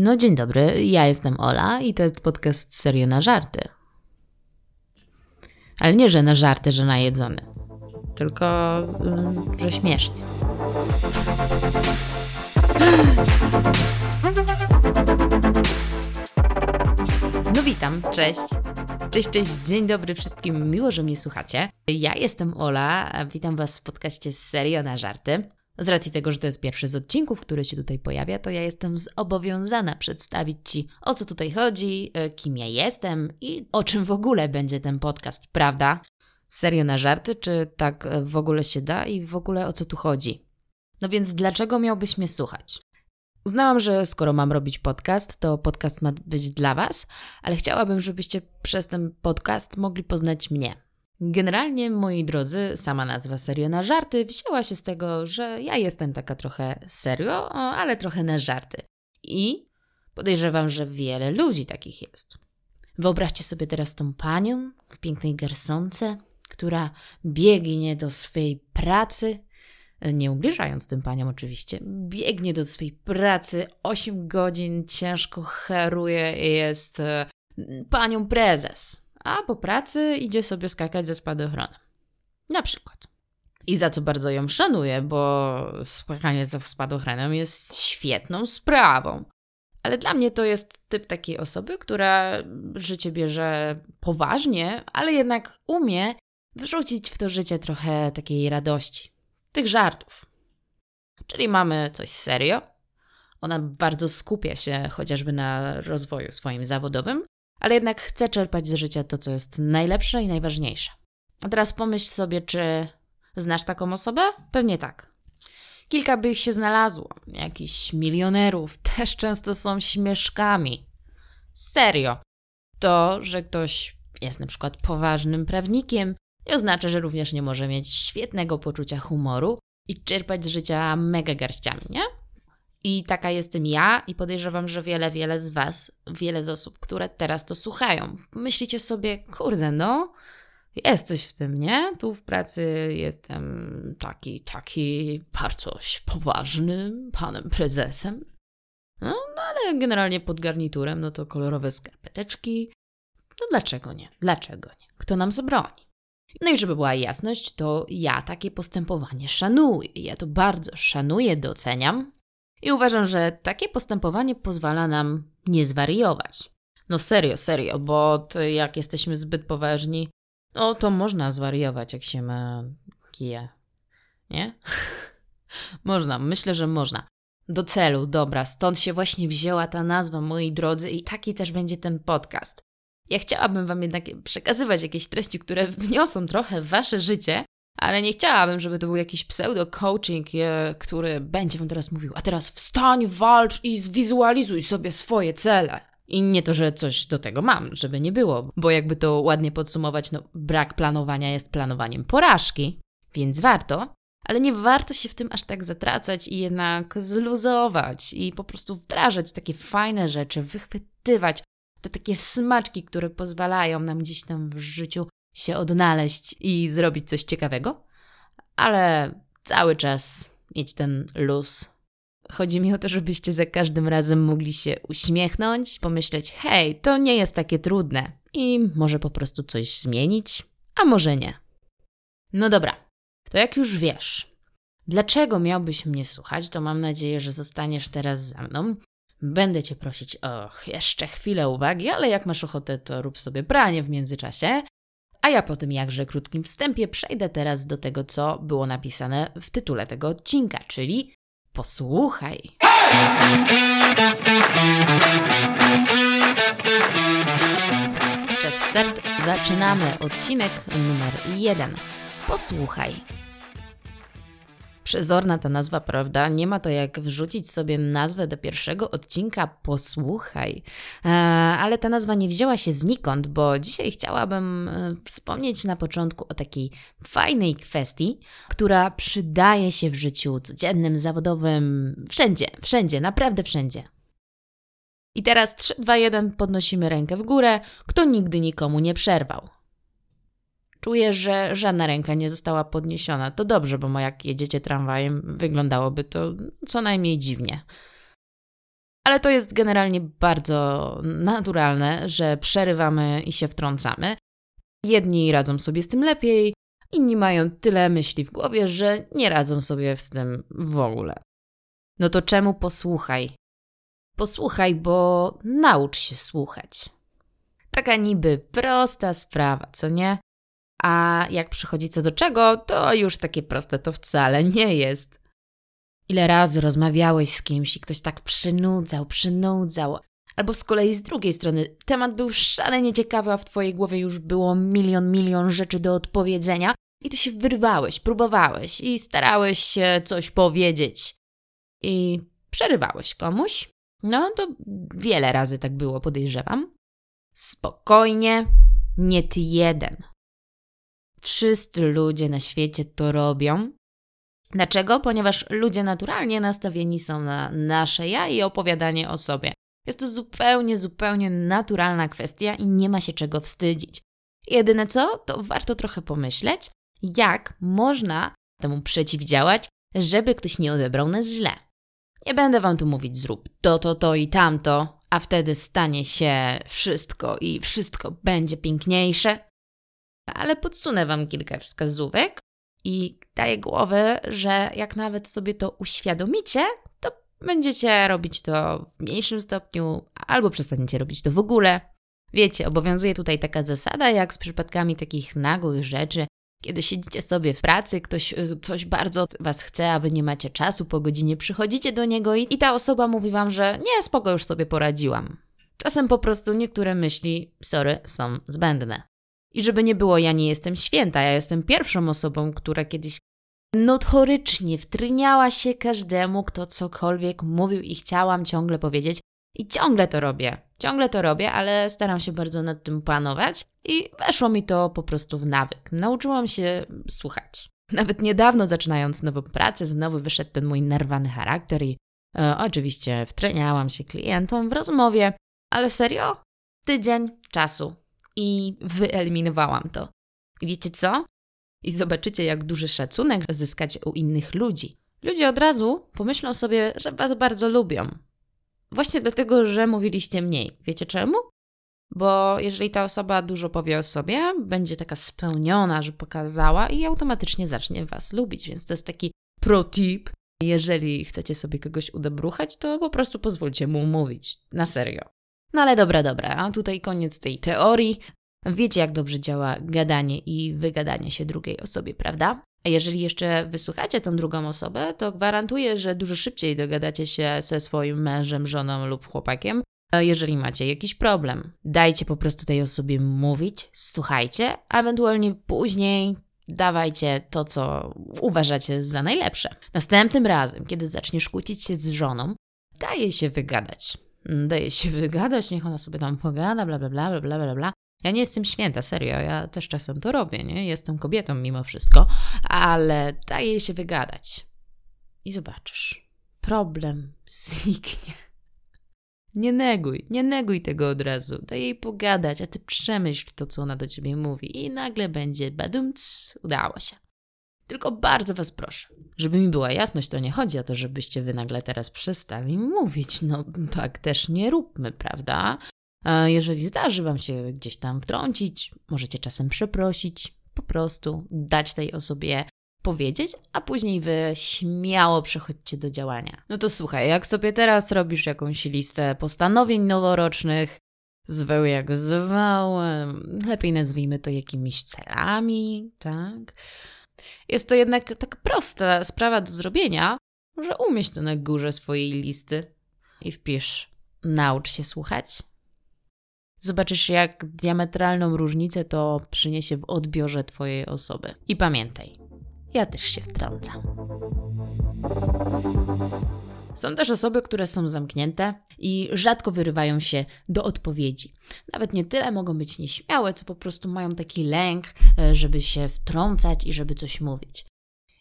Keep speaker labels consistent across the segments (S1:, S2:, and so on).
S1: No dzień dobry, ja jestem Ola i to jest podcast Serio na żarty. Ale nie, że na żarty, że na jedzony. Tylko, y, że śmiesznie. No witam, cześć. Cześć, cześć, dzień dobry wszystkim, miło, że mnie słuchacie. Ja jestem Ola, witam Was w podcaście Serio na żarty. Z racji tego, że to jest pierwszy z odcinków, który się tutaj pojawia, to ja jestem zobowiązana przedstawić Ci, o co tutaj chodzi, e, kim ja jestem i o czym w ogóle będzie ten podcast, prawda? Serio na żarty, czy tak e, w ogóle się da i w ogóle o co tu chodzi? No więc dlaczego miałbyś mnie słuchać? Uznałam, że skoro mam robić podcast, to podcast ma być dla Was, ale chciałabym, żebyście przez ten podcast mogli poznać mnie. Generalnie, moi drodzy, sama nazwa serio na żarty wzięła się z tego, że ja jestem taka trochę serio, ale trochę na żarty. I podejrzewam, że wiele ludzi takich jest. Wyobraźcie sobie teraz tą panią w pięknej garsonce, która biegnie do swej pracy, nie ubliżając tym paniom oczywiście, biegnie do swej pracy 8 godzin, ciężko haruje i jest e, panią prezes a po pracy idzie sobie skakać ze spadochronem. Na przykład. I za co bardzo ją szanuję, bo skakanie ze spadochronem jest świetną sprawą. Ale dla mnie to jest typ takiej osoby, która życie bierze poważnie, ale jednak umie wrzucić w to życie trochę takiej radości, tych żartów. Czyli mamy coś serio. Ona bardzo skupia się chociażby na rozwoju swoim zawodowym, ale jednak chcę czerpać z życia to, co jest najlepsze i najważniejsze. A teraz pomyśl sobie, czy znasz taką osobę? Pewnie tak. Kilka by ich się znalazło. Jakichś milionerów też często są śmieszkami. Serio. To, że ktoś jest na przykład poważnym prawnikiem, nie oznacza, że również nie może mieć świetnego poczucia humoru i czerpać z życia mega garściami, nie? I taka jestem ja, i podejrzewam, że wiele, wiele z Was, wiele z osób, które teraz to słuchają. Myślicie sobie, kurde, no, jest coś w tym, nie? Tu w pracy jestem taki, taki bardzo poważnym panem prezesem. No, no ale generalnie pod garniturem, no to kolorowe skarpeteczki. No dlaczego nie? Dlaczego nie? Kto nam zabroni? No i żeby była jasność, to ja takie postępowanie szanuję. Ja to bardzo szanuję, doceniam. I uważam, że takie postępowanie pozwala nam nie zwariować. No serio, serio, bo jak jesteśmy zbyt poważni, no to można zwariować, jak się ma kije. Nie? można, myślę, że można. Do celu, dobra, stąd się właśnie wzięła ta nazwa, moi drodzy, i taki też będzie ten podcast. Ja chciałabym Wam jednak przekazywać jakieś treści, które wniosą trochę w Wasze życie, ale nie chciałabym, żeby to był jakiś pseudo-coaching, który będzie wam teraz mówił, a teraz wstań, walcz i zwizualizuj sobie swoje cele. I nie to, że coś do tego mam, żeby nie było, bo jakby to ładnie podsumować, no brak planowania jest planowaniem porażki, więc warto, ale nie warto się w tym aż tak zatracać i jednak zluzować i po prostu wdrażać takie fajne rzeczy, wychwytywać te takie smaczki, które pozwalają nam gdzieś tam w życiu się odnaleźć i zrobić coś ciekawego, ale cały czas mieć ten luz. Chodzi mi o to, żebyście za każdym razem mogli się uśmiechnąć, pomyśleć: hej, to nie jest takie trudne i może po prostu coś zmienić, a może nie. No dobra, to jak już wiesz, dlaczego miałbyś mnie słuchać, to mam nadzieję, że zostaniesz teraz za mną. Będę cię prosić o jeszcze chwilę uwagi, ale jak masz ochotę, to rób sobie pranie w międzyczasie. A ja po tym jakże krótkim wstępie przejdę teraz do tego, co było napisane w tytule tego odcinka, czyli posłuchaj. Przez start zaczynamy odcinek numer jeden. Posłuchaj. Przezorna ta nazwa, prawda? Nie ma to jak wrzucić sobie nazwę do pierwszego odcinka Posłuchaj. E, ale ta nazwa nie wzięła się znikąd, bo dzisiaj chciałabym e, wspomnieć na początku o takiej fajnej kwestii, która przydaje się w życiu codziennym, zawodowym, wszędzie, wszędzie, naprawdę wszędzie. I teraz 3, 2, 1 podnosimy rękę w górę, kto nigdy nikomu nie przerwał. Czuję, że żadna ręka nie została podniesiona. To dobrze, bo jak jedziecie tramwajem, wyglądałoby to co najmniej dziwnie. Ale to jest generalnie bardzo naturalne, że przerywamy i się wtrącamy. Jedni radzą sobie z tym lepiej, inni mają tyle myśli w głowie, że nie radzą sobie z tym w ogóle. No to czemu posłuchaj? Posłuchaj, bo naucz się słuchać. Taka niby prosta sprawa, co nie? A jak przychodzi co do czego, to już takie proste to wcale nie jest. Ile razy rozmawiałeś z kimś i ktoś tak przynudzał, przynudzał, albo z kolei z drugiej strony temat był szalenie ciekawy, a w twojej głowie już było milion, milion rzeczy do odpowiedzenia i ty się wyrwałeś, próbowałeś i starałeś się coś powiedzieć. I przerywałeś komuś. No to wiele razy tak było, podejrzewam. Spokojnie, nie ty jeden. Wszyscy ludzie na świecie to robią. Dlaczego? Ponieważ ludzie naturalnie nastawieni są na nasze ja i opowiadanie o sobie. Jest to zupełnie, zupełnie naturalna kwestia i nie ma się czego wstydzić. Jedyne co, to warto trochę pomyśleć, jak można temu przeciwdziałać, żeby ktoś nie odebrał nas źle. Nie będę wam tu mówić zrób to, to, to i tamto, a wtedy stanie się wszystko i wszystko będzie piękniejsze. Ale podsunę wam kilka wskazówek i daję głowę, że jak nawet sobie to uświadomicie, to będziecie robić to w mniejszym stopniu albo przestaniecie robić to w ogóle. Wiecie, obowiązuje tutaj taka zasada, jak z przypadkami takich nagłych rzeczy, kiedy siedzicie sobie w pracy, ktoś y, coś bardzo was chce, a wy nie macie czasu, po godzinie przychodzicie do niego i, i ta osoba mówi wam, że nie, spoko, już sobie poradziłam. Czasem po prostu niektóre myśli, sorry, są zbędne. I żeby nie było, ja nie jestem święta, ja jestem pierwszą osobą, która kiedyś notorycznie wtryniała się każdemu, kto cokolwiek mówił i chciałam ciągle powiedzieć. I ciągle to robię. Ciągle to robię, ale staram się bardzo nad tym panować i weszło mi to po prostu w nawyk. Nauczyłam się słuchać. Nawet niedawno zaczynając nową pracę, znowu wyszedł ten mój nerwany charakter i e, oczywiście wtreniałam się klientom w rozmowie, ale serio? Tydzień czasu i wyeliminowałam to. I wiecie co? I zobaczycie, jak duży szacunek zyskać u innych ludzi. Ludzie od razu pomyślą sobie, że was bardzo lubią. Właśnie dlatego, że mówiliście mniej. Wiecie czemu? Bo jeżeli ta osoba dużo powie o sobie, będzie taka spełniona, że pokazała i automatycznie zacznie was lubić. Więc to jest taki pro tip. Jeżeli chcecie sobie kogoś udobruchać, to po prostu pozwólcie mu mówić. Na serio. No ale dobra, dobra, a tutaj koniec tej teorii. Wiecie, jak dobrze działa gadanie i wygadanie się drugiej osobie, prawda? A jeżeli jeszcze wysłuchacie tą drugą osobę, to gwarantuję, że dużo szybciej dogadacie się ze swoim mężem, żoną lub chłopakiem, jeżeli macie jakiś problem. Dajcie po prostu tej osobie mówić, słuchajcie, a ewentualnie później dawajcie to, co uważacie za najlepsze. Następnym razem, kiedy zaczniesz kłócić się z żoną, daje się wygadać. Daje się wygadać, niech ona sobie tam pogada, bla bla bla bla bla bla. Ja nie jestem święta, serio, ja też czasem to robię, nie? Jestem kobietą mimo wszystko, ale daje się wygadać. I zobaczysz, problem zniknie. Nie neguj, nie neguj tego od razu. Daj jej pogadać, a ty przemyśl to, co ona do ciebie mówi i nagle będzie badumc, udało się. Tylko bardzo was proszę, żeby mi była jasność, to nie chodzi o to, żebyście wy nagle teraz przestali mówić. No tak też nie róbmy, prawda? Jeżeli zdarzy Wam się gdzieś tam wtrącić, możecie czasem przeprosić, po prostu dać tej osobie powiedzieć, a później Wy śmiało przechodźcie do działania. No to słuchaj, jak sobie teraz robisz jakąś listę postanowień noworocznych, zwał jak zwałem, lepiej nazwijmy to jakimiś celami, tak? Jest to jednak tak prosta sprawa do zrobienia, że umieść to na górze swojej listy i wpisz naucz się słuchać, Zobaczysz, jak diametralną różnicę to przyniesie w odbiorze Twojej osoby. I pamiętaj, ja też się wtrącam. Są też osoby, które są zamknięte i rzadko wyrywają się do odpowiedzi. Nawet nie tyle mogą być nieśmiałe, co po prostu mają taki lęk, e, żeby się wtrącać i żeby coś mówić.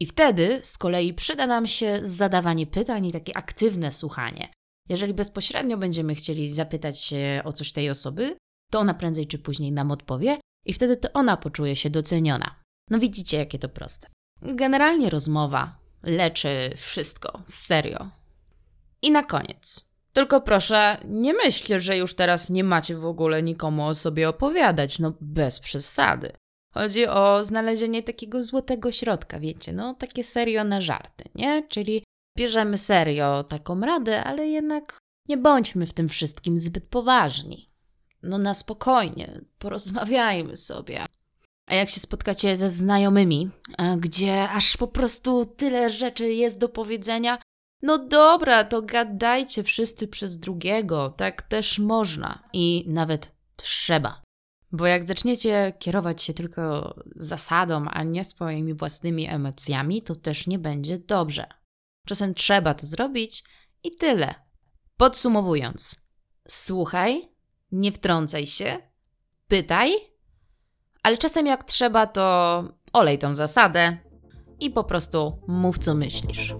S1: I wtedy z kolei przyda nam się zadawanie pytań i takie aktywne słuchanie. Jeżeli bezpośrednio będziemy chcieli zapytać się o coś tej osoby, to ona prędzej czy później nam odpowie i wtedy to ona poczuje się doceniona. No widzicie, jakie to proste. Generalnie rozmowa leczy wszystko, serio. I na koniec. Tylko proszę, nie myślcie, że już teraz nie macie w ogóle nikomu o sobie opowiadać, no bez przesady. Chodzi o znalezienie takiego złotego środka, wiecie, no takie serio na żarty, nie? Czyli bierzemy serio taką radę, ale jednak nie bądźmy w tym wszystkim zbyt poważni. No na spokojnie, porozmawiajmy sobie. A jak się spotkacie ze znajomymi, gdzie aż po prostu tyle rzeczy jest do powiedzenia, no dobra, to gadajcie wszyscy przez drugiego, tak też można i nawet trzeba. Bo jak zaczniecie kierować się tylko zasadą, a nie swoimi własnymi emocjami, to też nie będzie dobrze. Czasem trzeba to zrobić i tyle. Podsumowując, słuchaj, nie wtrącaj się, pytaj, ale czasem jak trzeba, to olej tą zasadę i po prostu mów, co myślisz.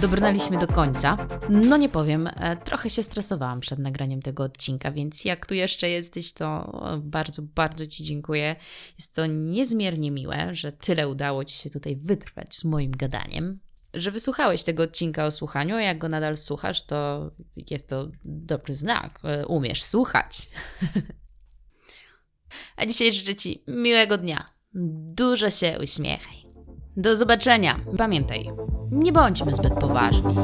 S1: Dobrnęliśmy do końca. No nie powiem, e, trochę się stresowałam przed nagraniem tego odcinka, więc jak tu jeszcze jesteś, to bardzo, bardzo Ci dziękuję. Jest to niezmiernie miłe, że tyle udało Ci się tutaj wytrwać z moim gadaniem. Że wysłuchałeś tego odcinka o słuchaniu, a jak go nadal słuchasz, to jest to dobry znak. E, umiesz słuchać. A dzisiaj życzę Ci miłego dnia. Dużo się uśmiechaj. Do zobaczenia. Pamiętaj, nie bądźmy zbyt poważni.